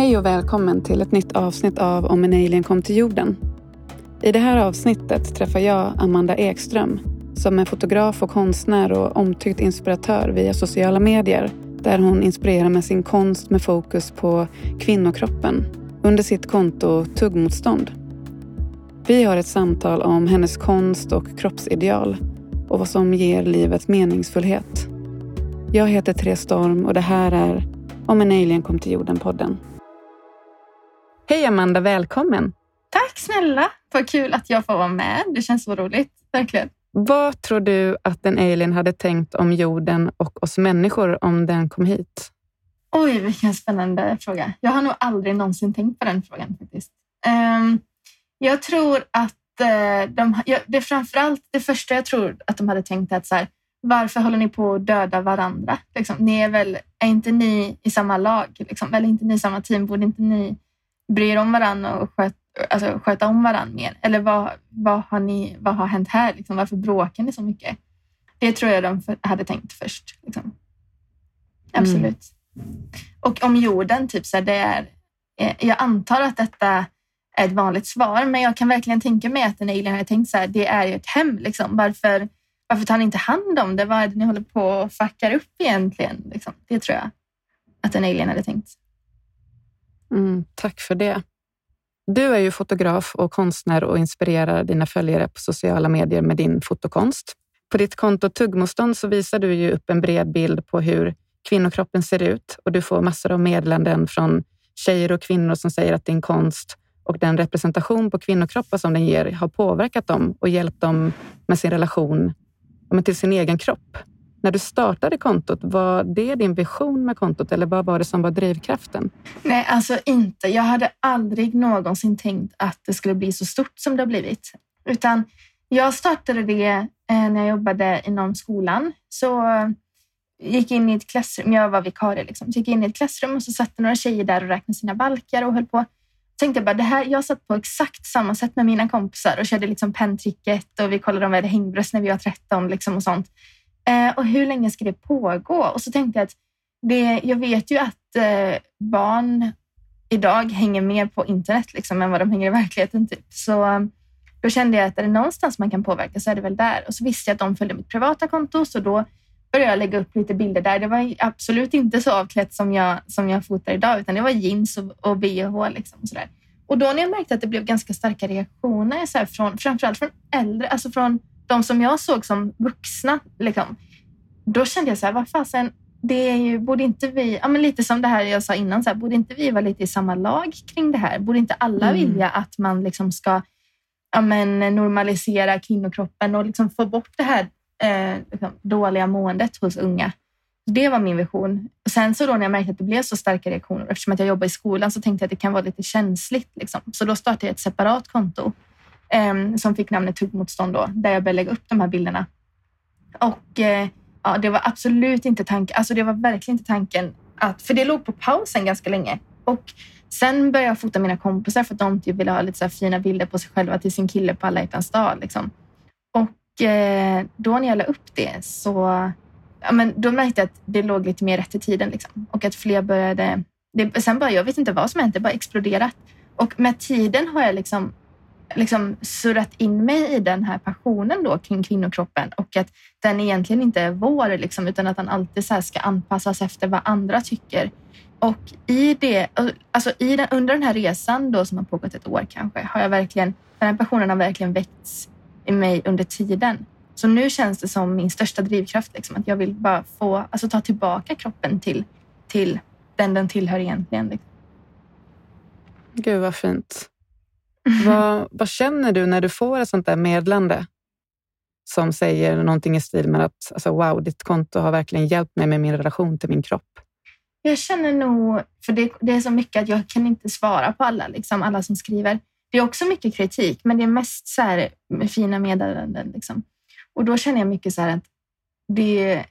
Hej och välkommen till ett nytt avsnitt av Om en alien kom till jorden. I det här avsnittet träffar jag Amanda Ekström som är fotograf och konstnär och omtyckt inspiratör via sociala medier där hon inspirerar med sin konst med fokus på kvinnokroppen under sitt konto Tuggmotstånd. Vi har ett samtal om hennes konst och kroppsideal och vad som ger livet meningsfullhet. Jag heter Therese Storm och det här är Om en alien kom till jorden-podden. Hej Amanda, välkommen! Tack snälla! Vad kul att jag får vara med. Det känns så roligt, verkligen. Vad tror du att en alien hade tänkt om jorden och oss människor om den kom hit? Oj, vilken spännande fråga. Jag har nog aldrig någonsin tänkt på den frågan faktiskt. Um, jag tror att uh, de, det framförallt det första jag tror att de hade tänkt är att så här, varför håller ni på att döda varandra? Liksom, ni är väl, är inte ni i samma lag? Liksom, eller inte ni i samma team? Borde inte ni bry er om varandra och sköt, alltså, sköta om varandra mer? Eller vad, vad, har, ni, vad har hänt här? Liksom, varför bråkar ni så mycket? Det tror jag de hade tänkt först. Liksom. Absolut. Mm. Och om jorden, typ så här, det är, eh, jag antar att detta är ett vanligt svar, men jag kan verkligen tänka mig att en alien har tänkt så här, det är ju ett hem. Liksom. Varför, varför tar ni inte hand om det? Vad är det ni håller på och fuckar upp egentligen? Liksom. Det tror jag att en alien hade tänkt. Mm, tack för det. Du är ju fotograf och konstnär och inspirerar dina följare på sociala medier med din fotokonst. På ditt konto Tuggmotstånd så visar du ju upp en bred bild på hur kvinnokroppen ser ut och du får massor av meddelanden från tjejer och kvinnor som säger att din konst och den representation på kvinnokroppar som den ger har påverkat dem och hjälpt dem med sin relation till sin egen kropp. När du startade kontot, var det din vision med kontot eller vad var det som var drivkraften? Nej, alltså inte. Jag hade aldrig någonsin tänkt att det skulle bli så stort som det har blivit. Utan jag startade det eh, när jag jobbade inom skolan. Så eh, gick in i ett klassrum, jag var vikarie, liksom. så gick in i ett klassrum och så satt några tjejer där och räknade sina balkar och höll på. Tänkte bara, det här, jag satt på exakt samma sätt med mina kompisar och körde liksom penntricket och vi kollade om vi hade hängbröst när vi var 13 liksom och sånt. Eh, och hur länge ska det pågå? Och så tänkte jag att det, jag vet ju att eh, barn idag hänger mer på internet liksom, än vad de hänger i verkligheten. Typ. Så eh, då kände jag att är det någonstans man kan påverka så är det väl där. Och så visste jag att de följde mitt privata konto, så då började jag lägga upp lite bilder där. Det var absolut inte så avklätt som jag, som jag fotar idag, utan det var jeans och, och bh. Liksom, och, och då när jag märkte att det blev ganska starka reaktioner, så här, från, framförallt från äldre, alltså från de som jag såg som vuxna, liksom, då kände jag så här, vad fasen, det är ju, borde inte vi, ja, men lite som det här jag sa innan, så här, borde inte vi vara lite i samma lag kring det här? Borde inte alla mm. vilja att man liksom ska ja, men, normalisera kvinnokroppen och liksom få bort det här eh, liksom, dåliga måendet hos unga? Det var min vision. Och sen så då när jag märkte att det blev så starka reaktioner, eftersom att jag jobbar i skolan, så tänkte jag att det kan vara lite känsligt. Liksom. Så då startade jag ett separat konto Ehm, som fick namnet Tuggmotstånd då, där jag började lägga upp de här bilderna. Och eh, ja, det var absolut inte tanken, alltså det var verkligen inte tanken att, för det låg på pausen ganska länge. Och sen började jag fota mina kompisar för att de typ ville ha lite så fina bilder på sig själva till sin kille på alla hjärtans dag. Liksom. Och eh, då när jag la upp det så ja, men då märkte jag att det låg lite mer rätt i tiden liksom. och att fler började... Det, sen bara, jag vet inte vad som hänt, det bara exploderat. Och med tiden har jag liksom liksom surrat in mig i den här passionen då kring kvinnokroppen och att den egentligen inte är vår, liksom, utan att den alltid så ska anpassas efter vad andra tycker. Och i det, alltså i den, under den här resan då som har pågått ett år kanske, har jag verkligen, den här passionen har verkligen väckts i mig under tiden. Så nu känns det som min största drivkraft, liksom, att jag vill bara få, alltså ta tillbaka kroppen till, till den den tillhör egentligen. Liksom. Gud vad fint vad, vad känner du när du får ett sånt där medlande som säger någonting i stil med att alltså, wow, ditt konto har verkligen hjälpt mig med min relation till min kropp? Jag känner nog, för det, det är så mycket att jag kan inte svara på alla, liksom, alla som skriver. Det är också mycket kritik, men det är mest så här, med fina meddelanden. Liksom. Och då känner jag mycket så här att det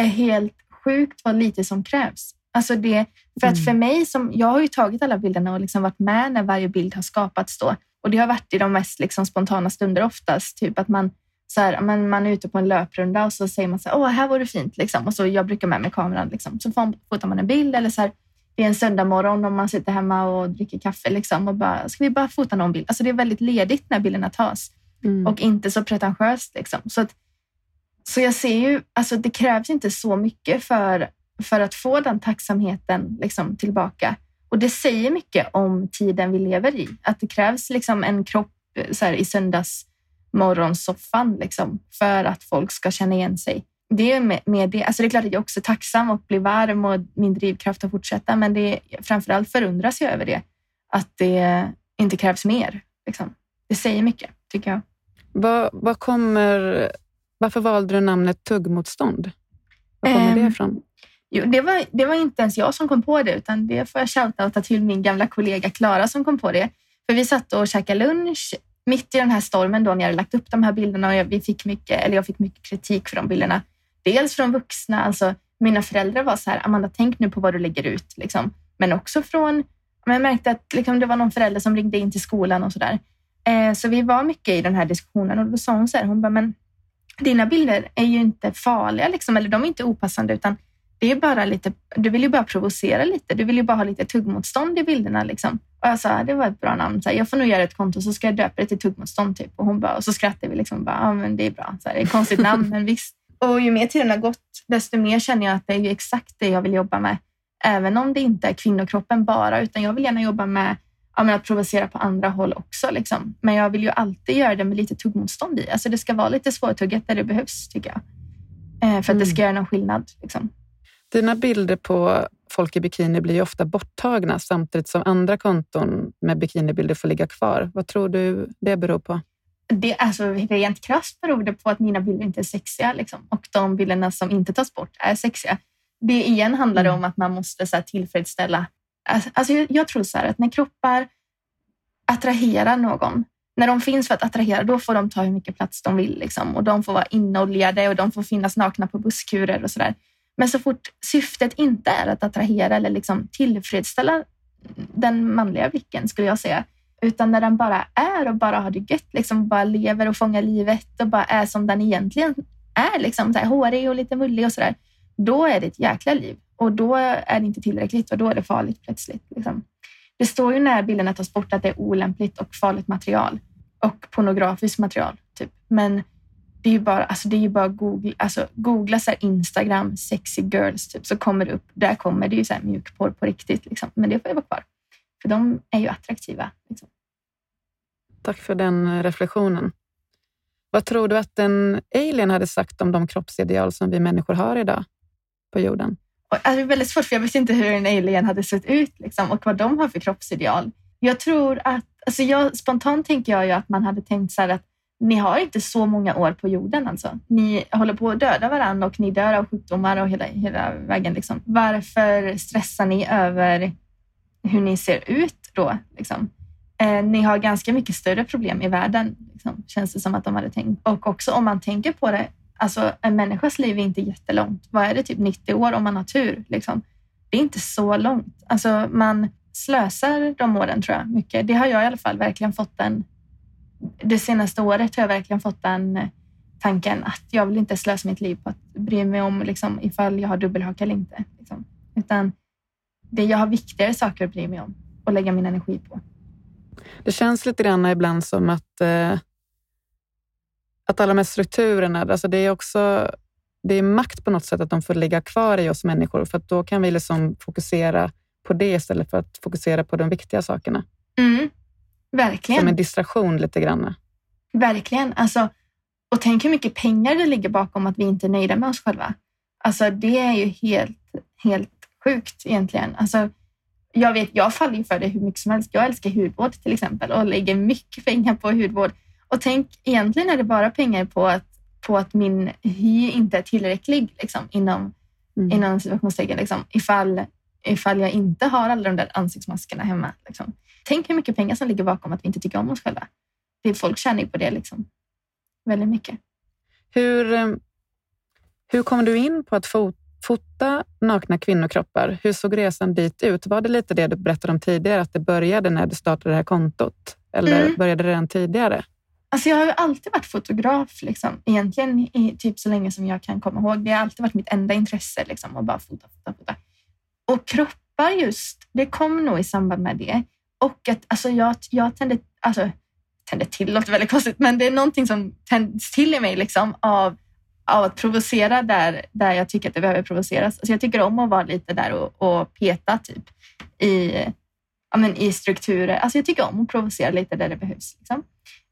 är helt sjukt vad lite som krävs. Alltså det, för att mm. för mig, som, jag har ju tagit alla bilderna och liksom varit med när varje bild har skapats då. Och det har varit i de mest liksom spontana stunder oftast. Typ att man, så här, man, man är ute på en löprunda och så säger man så här, åh, här var det fint. Liksom. Och så jag brukar med mig kameran. Liksom. Så fotar man en bild eller så här, det är en söndag morgon och man sitter hemma och dricker kaffe liksom och bara, ska vi bara fota någon bild? Alltså det är väldigt ledigt när bilderna tas mm. och inte så pretentiöst. Liksom. Så, att, så jag ser ju, alltså det krävs inte så mycket för, för att få den tacksamheten liksom, tillbaka. Och det säger mycket om tiden vi lever i. Att det krävs liksom en kropp så här, i söndagsmorgonsoffan liksom, för att folk ska känna igen sig det är med, med, det. Alltså det är klart att jag också är tacksam och blir varm och min drivkraft att fortsätta. Men det är, framförallt förundras jag över det. Att det inte krävs mer. Liksom. Det säger mycket, tycker jag. Vad, vad kommer, varför valde du namnet tuggmotstånd? Var kommer um, det ifrån? Jo, det, var, det var inte ens jag som kom på det, utan det får jag shoutouta till min gamla kollega Klara som kom på det. För vi satt och käkade lunch mitt i den här stormen då när jag hade lagt upp de här bilderna och jag, vi fick mycket, eller jag fick mycket kritik för de bilderna. Dels från vuxna, alltså mina föräldrar var så här, Amanda, tänk nu på vad du lägger ut. Liksom. Men också från, jag märkte att liksom, det var någon förälder som ringde in till skolan och så där. Eh, så vi var mycket i den här diskussionen och då sa hon så här, hon bara, men dina bilder är ju inte farliga, liksom, eller de är inte opassande, utan det är bara lite, du vill ju bara provocera lite. Du vill ju bara ha lite tuggmotstånd i bilderna. Liksom. Och jag sa, det var ett bra namn. Så här, jag får nog göra ett konto så ska jag döpa det till tuggmotstånd. Typ. Och hon bara, och så skrattade vi. Liksom, bara, ja, men det är bra. Så här, det är ett konstigt namn, men visst. Och ju mer tiden har gått, desto mer känner jag att det är exakt det jag vill jobba med. Även om det inte är kvinnokroppen bara, utan jag vill gärna jobba med ja, att provocera på andra håll också. Liksom. Men jag vill ju alltid göra det med lite tuggmotstånd i. Alltså det ska vara lite svårtuggat där det behövs, tycker jag. Eh, för att mm. det ska göra någon skillnad. Liksom. Dina bilder på folk i bikini blir ju ofta borttagna samtidigt som andra konton med bikinibilder får ligga kvar. Vad tror du det beror på? det, alltså, rent krasst beror det på att mina bilder inte är sexiga liksom. och de bilderna som inte tas bort är sexiga. Det igen handlar mm. om att man måste så här, tillfredsställa. Alltså, alltså jag, jag, tror så här att när kroppar attraherar någon, när de finns för att attrahera, då får de ta hur mycket plats de vill liksom. och de får vara inoljade och de får finnas nakna på busskurer och så där. Men så fort syftet inte är att attrahera eller liksom tillfredsställa den manliga blicken skulle jag säga, utan när den bara är och bara har det gött, liksom bara lever och fångar livet och bara är som den egentligen är, liksom så här, hårig och lite mullig och sådär. Då är det ett jäkla liv och då är det inte tillräckligt och då är det farligt plötsligt. Liksom. Det står ju när bilderna tas bort att det är olämpligt och farligt material och pornografiskt material. Typ. Men det är ju bara, alltså det är bara Google, alltså googla så Instagram sexy girls typ, så kommer det upp. Där kommer det ju så här mjukporr på riktigt. Liksom. Men det får ju vara kvar. För de är ju attraktiva. Liksom. Tack för den reflektionen. Vad tror du att en alien hade sagt om de kroppsideal som vi människor har idag på jorden? Alltså, det är väldigt svårt, för jag vet inte hur en alien hade sett ut liksom, och vad de har för kroppsideal. Jag tror att, alltså jag, spontant tänker jag ju att man hade tänkt så här att ni har inte så många år på jorden. Alltså. Ni håller på att döda varandra och ni dör av sjukdomar och hela, hela vägen. Liksom. Varför stressar ni över hur ni ser ut då? Liksom? Eh, ni har ganska mycket större problem i världen, liksom, känns det som att de hade tänkt. Och också om man tänker på det, alltså en människas liv är inte jättelångt. Vad är det, typ 90 år om man har tur? Liksom? Det är inte så långt. Alltså man slösar de åren tror jag mycket. Det har jag i alla fall verkligen fått den det senaste året har jag verkligen fått den tanken att jag vill inte slösa mitt liv på att bry mig om liksom, ifall jag har dubbelhaka eller inte. Liksom. Utan det, jag har viktigare saker att bry mig om och lägga min energi på. Det känns lite grann ibland som att, eh, att alla de här strukturerna, alltså det är också det är makt på något sätt att de får ligga kvar i oss människor, för då kan vi liksom fokusera på det istället för att fokusera på de viktiga sakerna. Mm, verkligen. Som en distraktion lite grann. Verkligen. Alltså, och tänk hur mycket pengar det ligger bakom att vi inte är nöjda med oss själva. Alltså, det är ju helt, helt sjukt egentligen. Alltså, jag vet, jag faller ju för det hur mycket som helst. Jag älskar hudvård till exempel och lägger mycket pengar på hudvård. Och tänk, egentligen är det bara pengar på att, på att min hy inte är tillräcklig liksom, inom, mm. inom situationstecken. Liksom, ifall, ifall jag inte har alla de där ansiktsmaskerna hemma. Liksom. Tänk hur mycket pengar som ligger bakom att vi inte tycker om oss själva. Det, folk tjänar ju på det liksom. väldigt mycket. Hur, eh, hur kom du in på att fota fota nakna kvinnokroppar. Hur såg resan dit ut? Var det lite det du berättade om tidigare, att det började när du startade det här kontot? Eller mm. började det redan tidigare? Alltså jag har alltid varit fotograf, liksom. egentligen i typ så länge som jag kan komma ihåg. Det har alltid varit mitt enda intresse, liksom, att bara fota, fota, fota. Och kroppar just, det kom nog i samband med det. Och att alltså, jag, jag tände, alltså, tände till, låter väldigt konstigt, men det är någonting som tänds till i mig liksom, av, av att provocera där, där jag tycker att det behöver provoceras. Alltså, jag tycker om att vara lite där och, och peta typ, i, ja, men, i strukturer. Alltså, jag tycker om att provocera lite där det behövs. Liksom.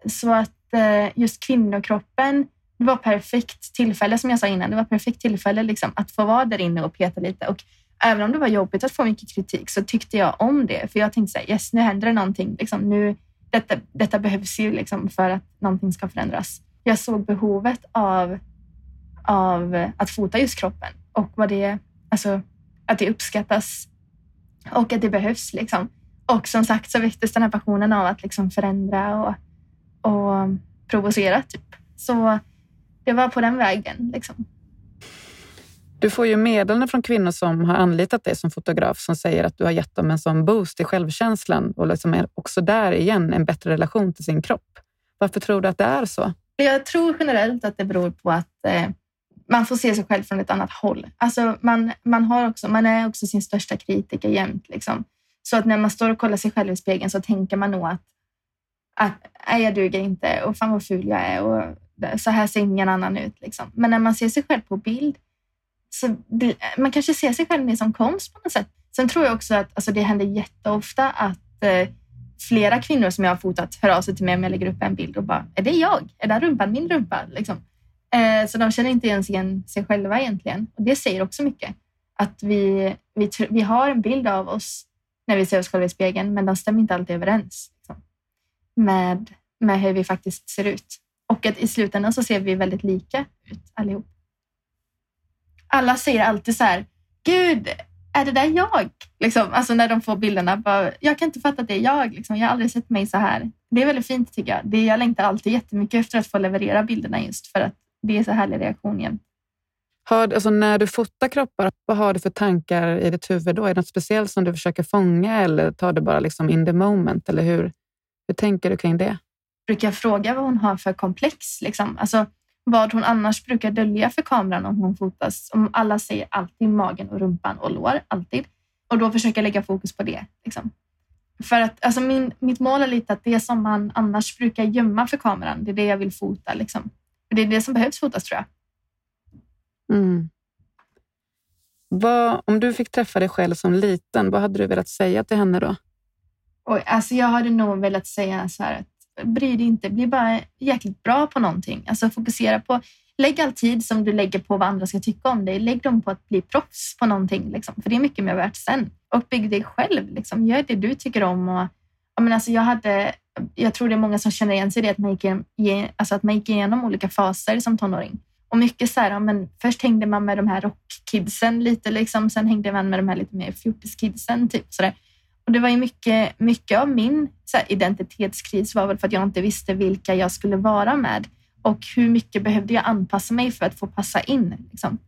Så att eh, just kvinnokroppen, det var perfekt tillfälle, som jag sa innan, det var perfekt tillfälle liksom, att få vara där inne och peta lite. Och även om det var jobbigt att få mycket kritik så tyckte jag om det. För jag tänkte så här, yes, nu händer det någonting. Liksom, nu, detta, detta behövs ju liksom för att någonting ska förändras. Jag såg behovet av, av att fota just kroppen och vad det, alltså, att det uppskattas och att det behövs. Liksom. Och som sagt så väcktes den här passionen av att liksom förändra och, och provocera. Typ. Så det var på den vägen. Liksom. Du får ju meddelanden från kvinnor som har anlitat dig som fotograf som säger att du har gett dem en sån boost i självkänslan och liksom också där igen en bättre relation till sin kropp. Varför tror du att det är så? Jag tror generellt att det beror på att eh, man får se sig själv från ett annat håll. Alltså man, man, har också, man är också sin största kritiker jämt. Liksom. Så att när man står och kollar sig själv i spegeln så tänker man nog att, att nej, jag duger inte och fan vad ful jag är och så här ser ingen annan ut. Liksom. Men när man ser sig själv på bild så det, man kanske ser sig själv mer som konst på något sätt. Sen tror jag också att alltså, det händer jätteofta att eh, flera kvinnor som jag har fotat hör av sig till mig om jag lägger upp en bild och bara, är det jag? Är den rumpan min rumpa? Liksom. Eh, så de känner inte ens igen sig själva egentligen. Och det säger också mycket. Att vi, vi, vi har en bild av oss när vi ser oss själva i spegeln, men de stämmer inte alltid överens liksom, med, med hur vi faktiskt ser ut. Och att i slutändan så ser vi väldigt lika ut allihop alla säger alltid så här, gud, är det där jag? Liksom, alltså när de får bilderna, bara, jag kan inte fatta att det är jag. Liksom, jag har aldrig sett mig så här. Det är väldigt fint tycker jag. Det, jag längtar alltid jättemycket efter att få leverera bilderna just för att det är så härlig reaktion jämt. Har, alltså när du fotar kroppar, vad har du för tankar i ditt huvud då? Är det något speciellt som du försöker fånga eller tar du bara liksom in the moment? Eller hur, hur tänker du kring det? Brukar jag fråga vad hon har för komplex? Liksom? Alltså, vad hon annars brukar dölja för kameran om hon fotas. Om alla säger alltid magen och rumpan och lår, alltid. Och då försöker jag lägga fokus på det. Liksom. För att alltså min, mitt mål är lite att det som man annars brukar gömma för kameran, det är det jag vill fota. Liksom. För det är det som behövs fotas tror jag. Mm. Vad, om du fick träffa dig själv som liten, vad hade du velat säga till henne då? Oj, alltså jag hade nog velat säga så här att bry dig inte, bli bara jäkligt bra på någonting. Alltså fokusera på, lägg all tid som du lägger på vad andra ska tycka om dig, lägg dem på att bli proffs på någonting, liksom. för det är mycket mer värt sen. Och bygg dig själv, liksom. gör det du tycker om. Och, jag, menar, alltså jag, hade, jag tror det är många som känner igen sig i det, att man gick, igenom, alltså att man gick igenom olika faser som tonåring. Och mycket så här, men först hängde man med de här rockkidsen lite, liksom. sen hängde man med de här lite mer fjortiskidsen. Typ, så där. Och det var ju mycket, mycket av min här, identitetskris var väl för att jag inte visste vilka jag skulle vara med och hur mycket behövde jag anpassa mig för att få passa in. Liksom.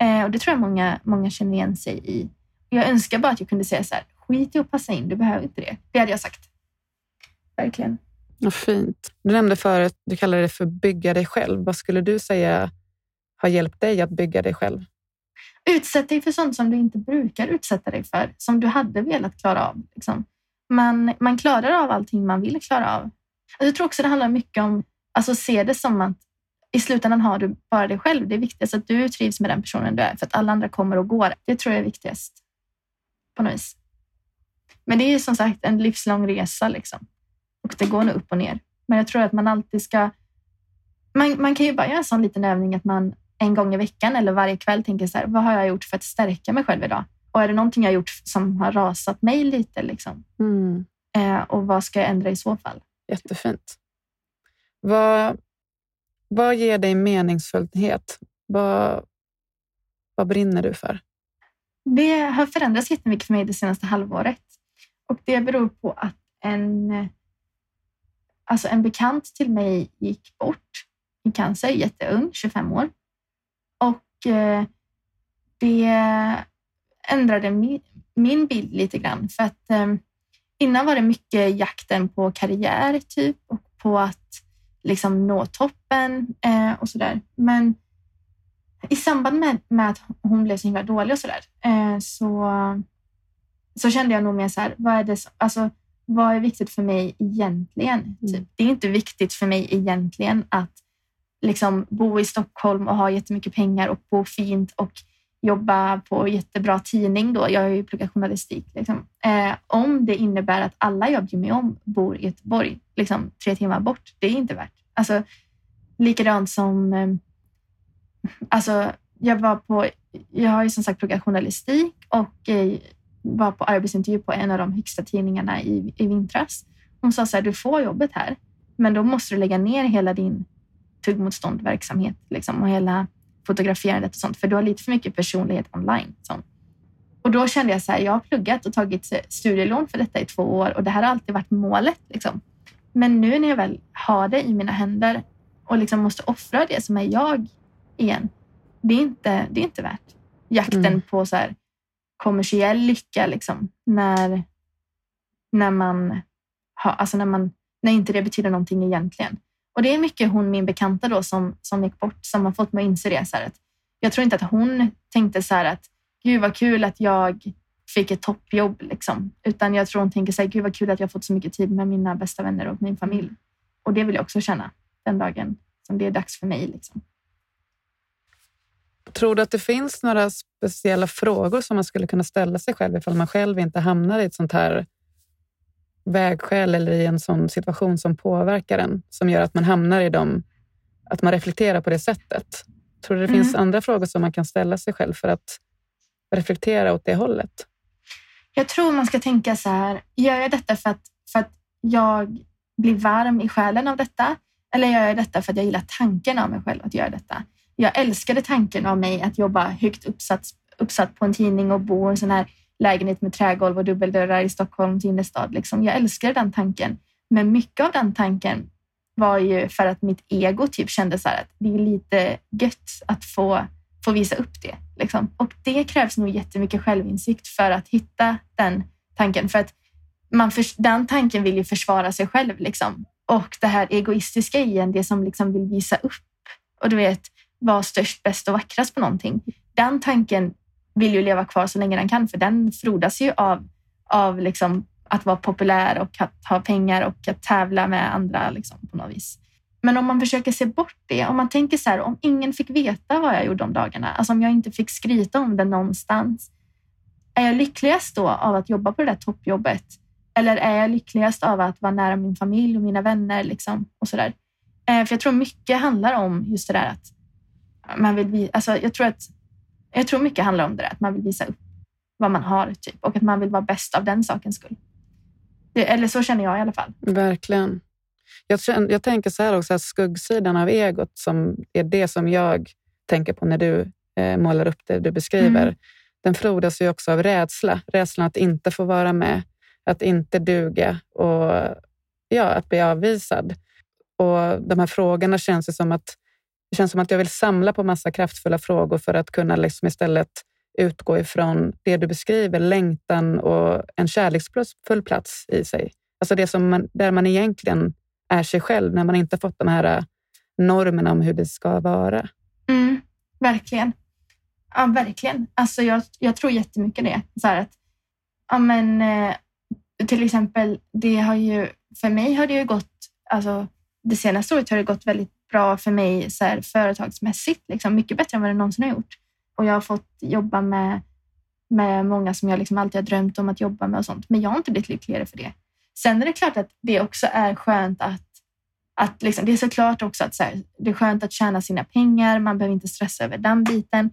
Eh, och det tror jag många, många känner igen sig i. Jag önskar bara att jag kunde säga så här, skit i att passa in, du behöver inte det. Det hade jag sagt. Verkligen. Vad fint. Du nämnde förut, du kallade det för bygga dig själv. Vad skulle du säga har hjälpt dig att bygga dig själv? Utsätt dig för sånt som du inte brukar utsätta dig för, som du hade velat klara av. Liksom. Man, man klarar av allting man vill klara av. Alltså, jag tror också det handlar mycket om alltså se det som att i slutändan har du bara dig själv. Det är viktigast att du trivs med den personen du är, för att alla andra kommer och går. Det tror jag är viktigast på något vis. Men det är som sagt en livslång resa liksom. och det går nog upp och ner. Men jag tror att man alltid ska... Man, man kan ju bara göra en sån liten övning att man en gång i veckan eller varje kväll tänker så här, vad har jag gjort för att stärka mig själv idag? Och är det någonting jag gjort som har rasat mig lite? Liksom? Mm. Eh, och vad ska jag ändra i så fall? Jättefint. Vad, vad ger dig meningsfullhet? Vad, vad brinner du för? Det har förändrats jättemycket för mig det senaste halvåret och det beror på att en, alltså en bekant till mig gick bort i cancer, jätteung, 25 år. Eh, det ändrade min, bild lite grann. För att eh, innan var det mycket jakten på karriär typ och på att liksom nå toppen eh, och sådär. Men i samband med, med, att hon blev så himla dålig och sådär så, så kände jag nog mer så här, vad är, det, alltså, vad är viktigt för mig egentligen? Mm. Typ. Det är inte viktigt för mig egentligen att liksom, bo i Stockholm och ha jättemycket pengar och bo fint och jobba på jättebra tidning då. Jag har ju pluggat journalistik. Liksom. Eh, om det innebär att alla jag bryr mig om bor i Göteborg, liksom tre timmar bort, det är inte värt. Alltså, likadant som... Eh, alltså, jag var på... Jag har ju som sagt pluggat journalistik och eh, var på arbetsintervju på en av de högsta tidningarna i, i vintras. Hon sa så här, du får jobbet här, men då måste du lägga ner hela din tuggmotståndverksamhet liksom, och hela fotograferandet och sånt, för du har lite för mycket personlighet online. Så. Och då kände jag så här, jag har pluggat och tagit studielån för detta i två år och det här har alltid varit målet. Liksom. Men nu när jag väl har det i mina händer och liksom måste offra det som är jag igen, det är inte, det är inte värt jakten mm. på så här kommersiell lycka liksom, när, när, man har, alltså när, man, när inte det betyder någonting egentligen. Och det är mycket hon, min bekanta då, som, som gick bort, som har fått mig att inse det. Så att jag tror inte att hon tänkte så här att gud vad kul att jag fick ett toppjobb, liksom. utan jag tror hon tänker så här, gud vad kul att jag fått så mycket tid med mina bästa vänner och min familj. Och det vill jag också känna den dagen som det är dags för mig. Liksom. Tror du att det finns några speciella frågor som man skulle kunna ställa sig själv ifall man själv inte hamnar i ett sånt här vägskäl eller i en sån situation som påverkar en, som gör att man hamnar i dem, att man reflekterar på det sättet. Tror du det finns mm. andra frågor som man kan ställa sig själv för att reflektera åt det hållet? Jag tror man ska tänka så här, gör jag detta för att, för att jag blir varm i själen av detta? Eller gör jag detta för att jag gillar tanken av mig själv att göra detta? Jag älskade tanken av mig att jobba högt uppsatt, uppsatt på en tidning och bo i en sån här lägenhet med trägolv och dubbeldörrar i Stockholms innerstad. Liksom. Jag älskade den tanken. Men mycket av den tanken var ju för att mitt ego typ kände så att det är lite gött att få, få visa upp det. Liksom. Och det krävs nog jättemycket självinsikt för att hitta den tanken. För att man för, den tanken vill ju försvara sig själv. Liksom. Och det här egoistiska i en, det som liksom vill visa upp och du vet, vara störst, bäst och vackrast på någonting. Den tanken vill ju leva kvar så länge den kan, för den frodas ju av, av liksom att vara populär och att ha pengar och att tävla med andra liksom, på något vis. Men om man försöker se bort det, om man tänker så här, om ingen fick veta vad jag gjorde om dagarna, alltså om jag inte fick skryta om det någonstans, är jag lyckligast då av att jobba på det där toppjobbet? Eller är jag lyckligast av att vara nära min familj och mina vänner liksom, och så där? Eh, för jag tror mycket handlar om just det där att man vill, alltså jag tror att jag tror mycket handlar om det där, att man vill visa upp vad man har typ, och att man vill vara bäst av den sakens skull. Det, eller så känner jag i alla fall. Verkligen. Jag, känner, jag tänker så här också, att skuggsidan av egot som är det som jag tänker på när du eh, målar upp det du beskriver. Mm. Den frodas ju också av rädsla. Rädslan att inte få vara med, att inte duga och ja, att bli avvisad. Och de här frågorna känns ju som att det känns som att jag vill samla på massa kraftfulla frågor för att kunna liksom istället utgå ifrån det du beskriver, längtan och en kärleksfull plats i sig. Alltså det som man, där man egentligen är sig själv när man inte fått de här äh, normerna om hur det ska vara. Mm, verkligen. Ja, verkligen. Alltså jag, jag tror jättemycket det. Så att, ja, men, eh, till exempel, det har ju, för mig har det ju gått, alltså, det senaste året har det gått väldigt bra för mig så här, företagsmässigt. Liksom, mycket bättre än vad det någonsin har gjort. Och jag har fått jobba med, med många som jag liksom alltid har drömt om att jobba med och sånt. Men jag har inte blivit lyckligare för det. Sen är det klart att det också är skönt att att liksom, det är såklart också att så här, det är skönt att tjäna sina pengar. Man behöver inte stressa över den biten.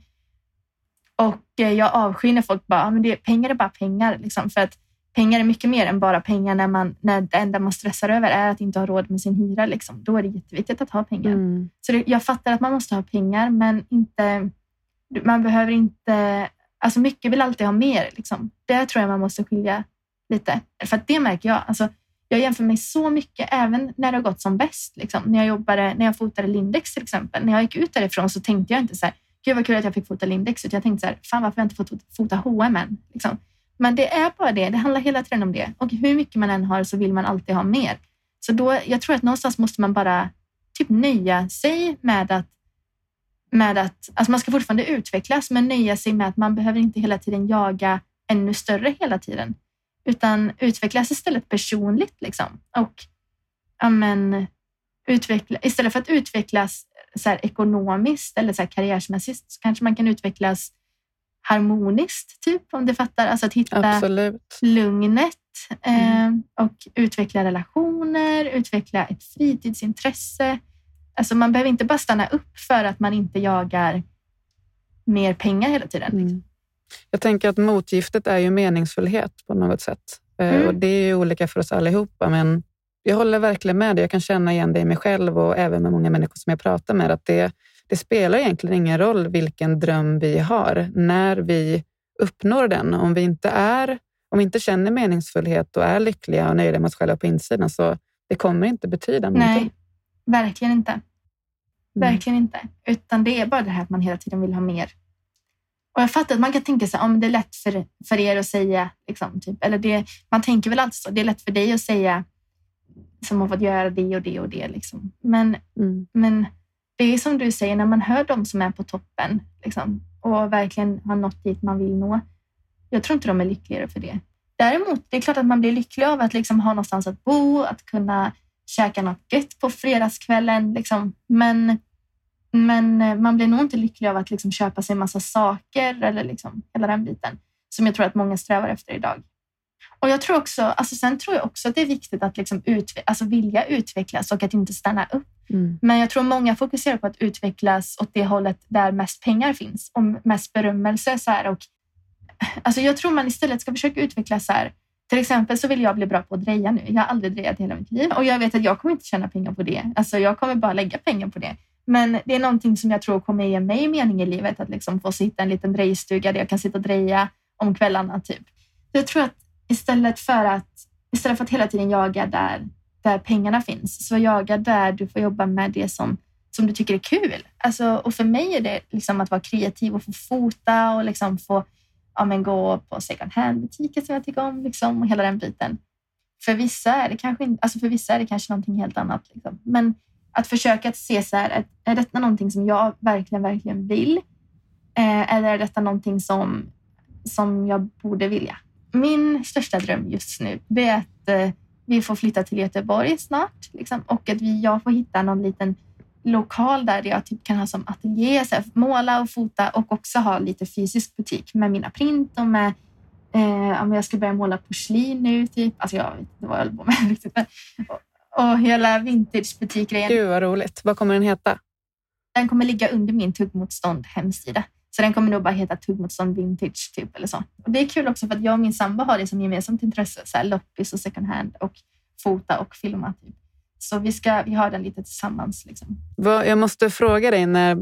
Och eh, jag avskyr när folk bara, men det, pengar är bara pengar. Liksom, för att pengar är mycket mer än bara pengar när, man, när det enda man stressar över är att inte ha råd med sin hyra. Liksom. Då är det jätteviktigt att ha pengar. Mm. Så det, jag fattar att man måste ha pengar, men inte, man behöver inte... Alltså mycket vill alltid ha mer. Liksom. Det tror jag man måste skilja lite. För det märker jag. Alltså, jag jämför mig så mycket, även när det har gått som bäst. Liksom. När, jag jobbade, när jag fotade Lindex till exempel. När jag gick ut därifrån så tänkte jag inte så här, gud vad kul att jag fick fota Lindex. Utan jag tänkte så här, fan varför har jag inte fått fota H&M än? Liksom. Men det är bara det. Det handlar hela tiden om det. Och hur mycket man än har så vill man alltid ha mer. Så då, jag tror att någonstans måste man bara typ nöja sig med att med att, alltså man ska fortfarande utvecklas, men nöja sig med att man behöver inte hela tiden jaga ännu större hela tiden, utan utvecklas istället personligt. Liksom. Och amen, utveckla, istället för att utvecklas så här, ekonomiskt eller så här, karriärsmässigt så kanske man kan utvecklas harmoniskt, typ, om du fattar. Alltså att hitta Absolut. lugnet eh, och utveckla relationer, utveckla ett fritidsintresse. Alltså man behöver inte bara stanna upp för att man inte jagar mer pengar hela tiden. Mm. Jag tänker att motgiftet är ju meningsfullhet på något sätt. Eh, Mm. Och det är ju olika för oss allihopa, men jag håller verkligen med dig. Jag kan känna igen det i mig själv och även med många människor som jag pratar med, att det, det spelar egentligen ingen roll vilken dröm vi har när vi uppnår den. Om vi inte är, om vi inte känner meningsfullhet och är lyckliga och nöjda med oss själva på insidan, så det kommer inte betyda någonting. Nej, verkligen inte. Mm. Verkligen inte. Utan det är bara det här att man hela tiden vill ha mer. Och jag fattar att man kan tänka sig, om det är lätt för, för er att säga, liksom, typ, eller det, man tänker väl alltid så, det är lätt för dig att säga som har fått göra det och det och det. Liksom. Men, Mm. men det är som du säger, när man hör de som är på toppen liksom, och verkligen har nått dit man vill nå. Jag tror inte de är lyckligare för det. Däremot, det är klart att man blir lycklig av att liksom ha någonstans att bo, att kunna käka något gött på fredagskvällen. Liksom. Men, men eh, man blir nog inte lycklig av att liksom köpa sig en massa saker eller liksom hela den biten som jag tror att många strävar efter idag. Och jag tror också, alltså sen tror jag också att det är viktigt att liksom utve- alltså vilja utvecklas och att inte stanna upp. Mm. Men jag tror många fokuserar på att utvecklas åt det hållet där mest pengar finns och mest berömmelse. Så här, och, alltså jag tror man istället ska försöka utvecklas så här. Till exempel så vill jag bli bra på att dreja nu. Jag har aldrig drejat i hela mitt liv och jag vet att jag kommer inte tjäna pengar på det. Alltså jag kommer bara lägga pengar på det. Men det är någonting som jag tror kommer ge mig mening i livet, att liksom få sitta i en liten drejstuga där jag kan sitta och dreja om kvällarna. Typ. Jag tror att istället för att, istället för att hela tiden jaga där, där pengarna finns, så jaga där du får jobba med det som, som du tycker är kul. Alltså, och för mig är det liksom att vara kreativ och få fota och liksom få ja, men gå på second hand-butiker som jag tycker om liksom, och hela den biten. För vissa är det kanske, inte, alltså för vissa är det kanske någonting helt annat. Liksom. Men att försöka att se så här, är, är detta någonting som jag verkligen, verkligen vill? Eh, eller är detta någonting som, som jag borde vilja? Min största dröm just nu är att eh, vi får flytta till Göteborg snart liksom, och att vi, jag får hitta någon liten lokal där jag typ kan ha som ateljé, så här, måla och fota och också ha lite fysisk butik med mina print och med eh, om jag ska börja måla porslin nu. Typ. Alltså jag vet inte vad jag håller på med riktigt. Men, och, och hela vintagebutikgrejen. Gud vad roligt. Vad kommer den heta? Den kommer ligga under min tuggmotstånd hemsida. Så den kommer nog bara heta tuggmotstånd vintage typ eller så. Och det är kul också för att jag och min sambo har det som gemensamt intresse. Så här, loppis och second hand och fota och filma. Typ. Så vi, ska, vi har den lite tillsammans. Liksom. Jag måste fråga dig, när,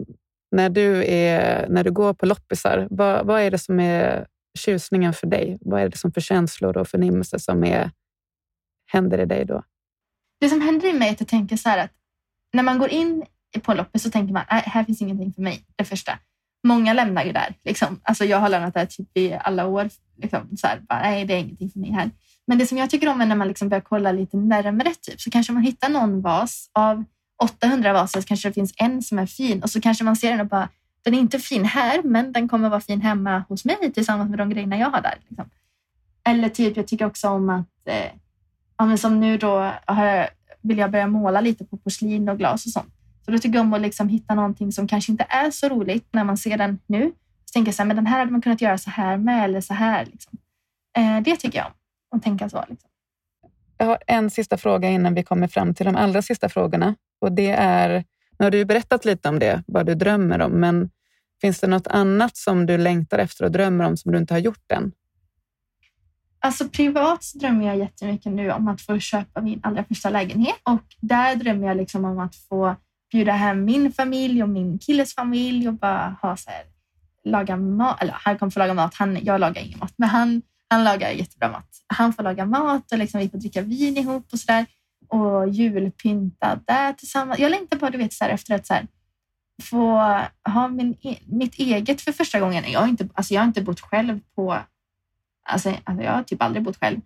när, du, är, när du går på loppisar, vad, vad är det som är tjusningen för dig? Vad är det som för känslor och förnimmelser som är, händer i dig då? Det som händer i mig är att jag tänker så här att när man går in på loppis så tänker man att här finns ingenting för mig. Det första. Många lämnar ju där. Liksom. Alltså jag har lämnat där typ i alla år. Liksom, så här, bara, nej, det är ingenting för mig här. Men det som jag tycker om är när man liksom börjar kolla lite närmare, typ, så kanske man hittar någon vas. Av 800 vaser så kanske det finns en som är fin och så kanske man ser den och bara, den är inte fin här, men den kommer vara fin hemma hos mig tillsammans med de grejerna jag har där. Liksom. Eller typ, jag tycker också om att, eh, ja, men som nu då har jag, vill jag börja måla lite på porslin och glas och sånt. Så då tycker jag om att liksom hitta någonting som kanske inte är så roligt när man ser den nu. Så tänker jag så här, men den här hade man kunnat göra så här med eller så här. Liksom. Eh, det tycker jag om, att tänka så. Liksom. Jag har en sista fråga innan vi kommer fram till de allra sista frågorna. Och det är, nu har du berättat lite om det, vad du drömmer om, men finns det något annat som du längtar efter och drömmer om som du inte har gjort än? Alltså privat så drömmer jag jättemycket nu om att få köpa min allra första lägenhet och där drömmer jag liksom om att få bjuda hem min familj och min killes familj och bara ha så här, laga mat. Eller han kommer få laga mat. Han, jag lagar ingen mat, men han, han lagar jättebra mat. Han får laga mat och liksom vi får dricka vin ihop och så där och julpynta där tillsammans. Jag längtar bara du vet så här, efter att så här, få ha min, e, mitt eget för första gången. Jag har inte, alltså jag har inte bott själv på Alltså, alltså jag har typ aldrig bott själv.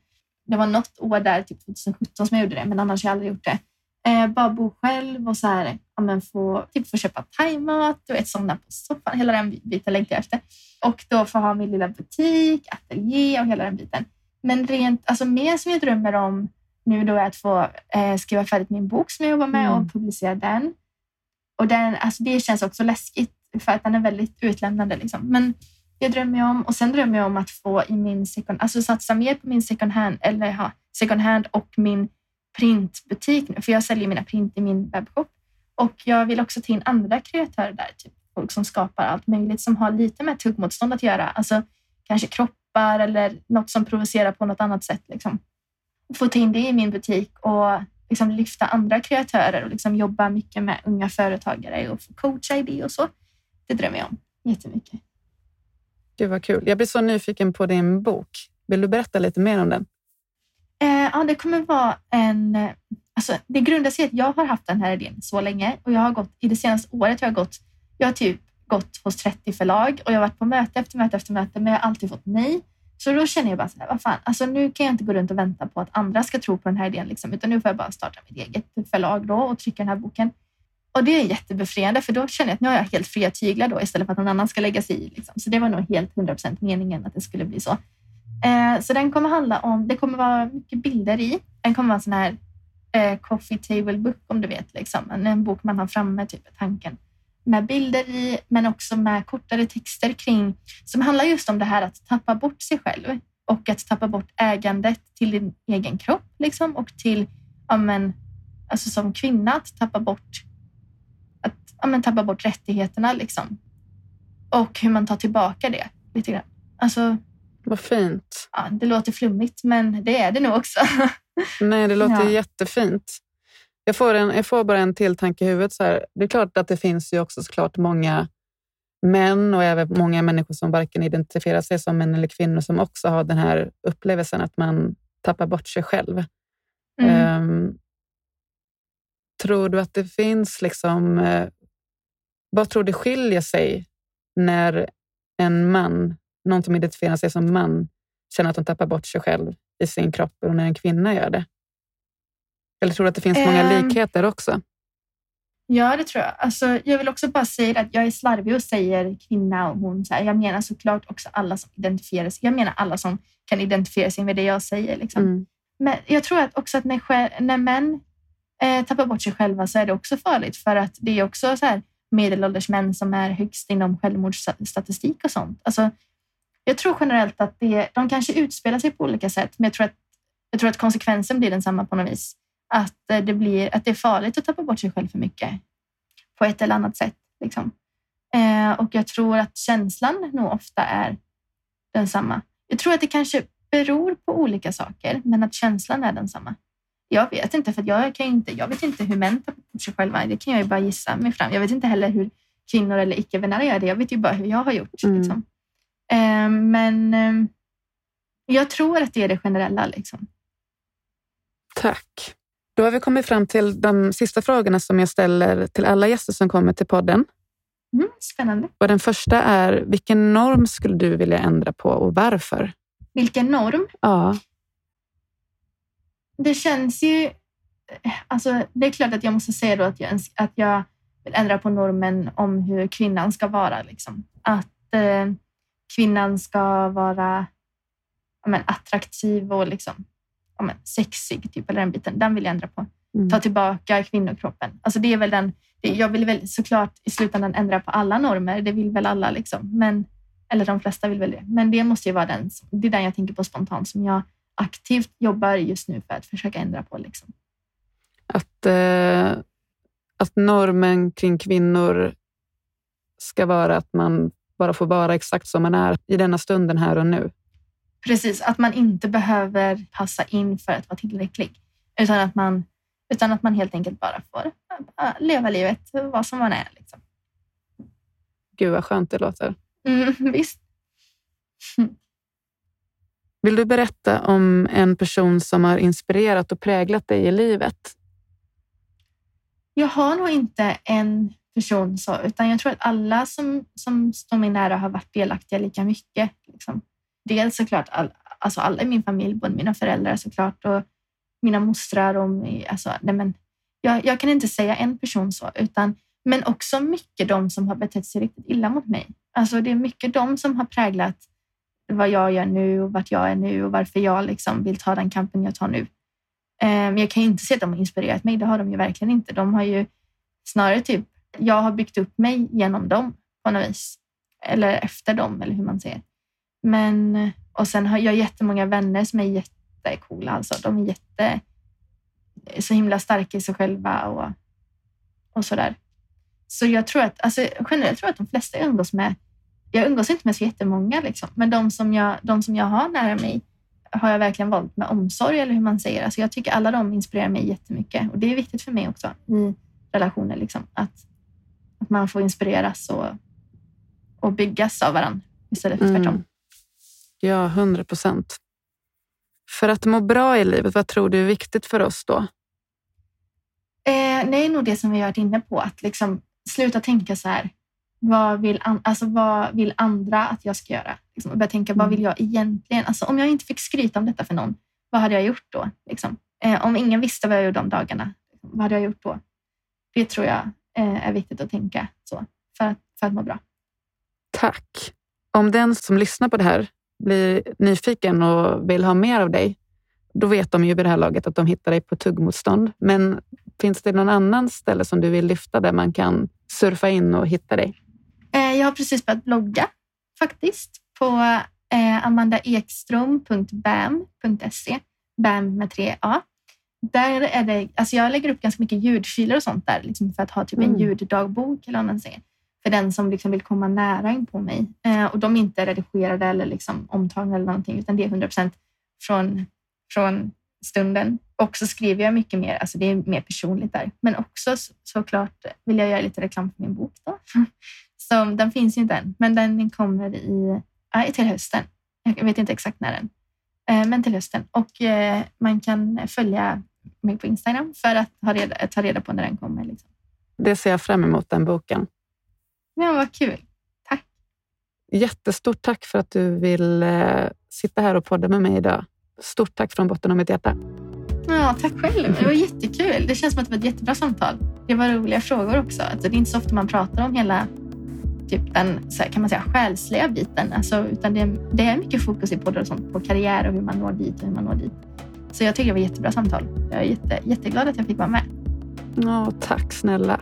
Det var något år där, typ 2017, som jag gjorde det, men annars har jag aldrig gjort det. Eh, bara bo själv och så här, ja, men få, typ få köpa thaimat, du vet, somna på soffan. Hela den biten längtar jag efter. Och då få ha min lilla butik, ateljé och hela den biten. Men rent, alltså mer som jag drömmer om nu då är att få eh, skriva färdigt min bok som jag jobbar med mm. och publicera den. Och den, alltså det känns också läskigt för att den är väldigt utlämnande. Liksom. Men det drömmer jag om. Och sen drömmer jag om att få i min second, alltså satsa mer på min second hand, eller ja, second hand och min printbutik nu, för jag säljer mina print i min webbshop. Och jag vill också ta in andra kreatörer där, typ folk som skapar allt möjligt som har lite med tuggmotstånd att göra. Alltså kanske kroppar eller något som provocerar på något annat sätt. Liksom. Få ta in det i min butik och liksom lyfta andra kreatörer och liksom jobba mycket med unga företagare och få coacha i det och så. Det drömmer jag om jättemycket. Gud vad kul. Jag blir så nyfiken på din bok. Vill du berätta lite mer om den? Eh, ja, det kommer vara en... Eh, alltså, det grundar sig i att jag har haft den här idén så länge och jag har gått i det senaste året. Jag har gått. Jag har typ gått hos 30 förlag och jag har varit på möte efter möte efter möte, men jag har alltid fått nej. Så då känner jag bara så här, vad fan, alltså nu kan jag inte gå runt och vänta på att andra ska tro på den här idén, liksom, utan nu får jag bara starta mitt eget förlag då och trycka den här boken. Och det är jättebefriande, för då känner jag att nu har jag helt fria tyglar då istället för att någon annan ska lägga sig i. Liksom. Så det var nog helt 100 procent meningen att det skulle bli så. Eh, så den kommer handla om, det kommer vara mycket bilder i. Den kommer vara en sån här eh, coffee table book om du vet, liksom. en, en bok man har framme, typ tanken med bilder i, men också med kortare texter kring som handlar just om det här att tappa bort sig själv och att tappa bort ägandet till din egen kropp liksom, och till, ja, men, alltså som kvinna, att tappa bort, att, ja, men, tappa bort rättigheterna liksom. och hur man tar tillbaka det lite grann. Alltså, vad fint. Ja, det låter flummigt, men det är det nog också. Nej, det låter ja. jättefint. Jag får, en, jag får bara en till tanke i huvudet. Så här. Det är klart att det finns ju också såklart många män och även många människor som varken identifierar sig som män eller kvinnor som också har den här upplevelsen att man tappar bort sig själv. Mm. Um, tror du att det finns liksom... Uh, vad tror du skiljer sig när en man, någon som identifierar sig som man, känner att de tappar bort sig själv i sin kropp och när en kvinna gör det? Eller tror du att det finns många um, likheter också? Ja, det tror jag. Alltså, jag vill också bara säga att jag är slarvig och säger kvinna och hon. Så här. Jag menar såklart också alla som identifierar sig. Jag menar alla som kan identifiera sig med det jag säger. Liksom. Mm. Men jag tror att också att när, när män eh, tappar bort sig själva så är det också farligt för att det är också så här medelålders män som är högst inom självmordsstatistik och sånt. Alltså, jag tror generellt att det, de kanske utspelar sig på olika sätt, men jag tror att, jag tror att konsekvensen blir densamma på något vis att, eh, det blir, att det är farligt att tappa bort sig själv för mycket på ett eller annat sätt. Liksom. Eh, och jag tror att känslan nog ofta är densamma. Jag tror att det kanske beror på olika saker, men att känslan är densamma. Jag vet inte, för jag, kan inte, jag vet inte hur män tappar bort sig själva. Det kan jag ju bara gissa mig fram. Jag vet inte heller hur kvinnor eller icke-binära gör det. Jag vet ju bara hur jag har gjort. Mm. Liksom. Eh, men eh, jag tror att det är det generella. Liksom. Tack. Då har vi kommit fram till de sista frågorna som jag ställer till alla gäster som kommer till podden. Mm, spännande. Och den första är, vilken norm skulle du vilja ändra på och varför? Vilken norm? Ja. Det känns ju... Alltså, det är klart att jag måste säga då att jag, att jag vill ändra på normen om hur kvinnan ska vara. Liksom. Att eh, kvinnan ska vara men, attraktiv och liksom, men, sexig, typ, eller den biten. Den vill jag ändra på. Mm. Ta tillbaka kvinnokroppen. Alltså det är väl den, det, jag vill väl såklart i slutändan ändra på alla normer. Det vill väl alla, liksom. men, eller de flesta vill väl det. Men det måste ju vara den, det är den jag tänker på spontant som jag aktivt jobbar just nu för att försöka ändra på. Liksom. Att, eh, att normen kring kvinnor ska vara att man bara får vara exakt som man är i denna stunden här och nu. Precis, att man inte behöver passa in för att vara tillräcklig, utan att man, utan att man helt enkelt bara får leva livet, vad som man är. Liksom. Gud vad skönt det låter. Mm, visst. Vill du berätta om en person som har inspirerat och präglat dig i livet? Jag har nog inte en person så, utan jag tror att alla som, som står mig nära har varit delaktiga lika mycket. Liksom dels såklart all, alltså alla i min familj, både mina föräldrar såklart och mina mostrar och alltså, nej men, jag, jag kan inte säga en person så, utan, men också mycket de som har betett sig riktigt illa mot mig. Alltså det är mycket de som har präglat vad jag gör nu och vart jag är nu och varför jag liksom vill ta den kampen jag tar nu. Men jag kan inte säga att de har inspirerat mig. Det har de ju verkligen inte. De har ju snarare typ, jag har byggt upp mig genom dem på något vis. Eller efter dem, eller hur man säger. Men, och sen har jag jättemånga vänner som är jättecoola. Alltså. De är jätte, så himla starka i sig själva och, och sådär. Så jag tror att, alltså, generellt tror jag att de flesta jag umgås med, jag umgås inte med så jättemånga, liksom, men de som, jag, de som jag har nära mig har jag verkligen valt med omsorg, eller hur man säger. Alltså, jag tycker alla de inspirerar mig jättemycket och det är viktigt för mig också i relationer, liksom, att, att man får inspireras och, och byggas av varandra istället för tvärtom. Mm. Ja, hundra procent. För att må bra i livet, vad tror du är viktigt för oss då? Eh, det är nog det som vi har varit inne på, att liksom sluta tänka så här. Vad vill, an, alltså, vad vill andra att jag ska göra? Liksom, och börja tänka, vad vill mm. jag egentligen? Alltså, om jag inte fick skryta om detta för någon, vad hade jag gjort då? Liksom? Eh, om ingen visste vad jag gjorde de dagarna, vad hade jag gjort då? Det tror jag eh, är viktigt att tänka så, för att, för att må bra. Tack. Om den som lyssnar på det här blir nyfiken och vill ha mer av dig, då vet de ju vid det här laget att de hittar dig på tuggmotstånd. Men finns det någon annan ställe som du vill lyfta där man kan surfa in och hitta dig? Eh, jag har precis börjat blogga faktiskt på eh, amandaekstrom.bam.se. BAM med tre A. Där är det, alltså jag lägger upp ganska mycket ljudfiler och sånt där liksom för att ha typ en mm. ljuddagbok eller vad för den som liksom vill komma nära in på mig. Eh, och de är inte redigerade eller liksom omtagna eller någonting, utan det är 100 procent från, från stunden. Och så skriver jag mycket mer, alltså det är mer personligt där. Men också såklart vill jag göra lite reklam för min bok. Då. Så den finns ju inte än, men den kommer i, äh, till hösten. Jag vet inte exakt när den, eh, men till hösten. Och eh, man kan följa mig på Instagram för att ha reda, ta reda på när den kommer. Liksom. Det ser jag fram emot, den boken. Ja, vad kul. Tack. Jättestort tack för att du vill eh, sitta här och podda med mig idag. Stort tack från botten av mitt hjärta. Ja, tack själv. Det var jättekul. Det känns som att det var ett jättebra samtal. Det var roliga frågor också. Alltså, det är inte så ofta man pratar om hela typ den kan man säga, själsliga biten. Alltså, utan det, det är mycket fokus i poddar och sånt på karriär och hur man når dit och hur man når dit. Så jag tycker det var ett jättebra samtal. Jag är jätte, jätteglad att jag fick vara med. Ja, tack snälla.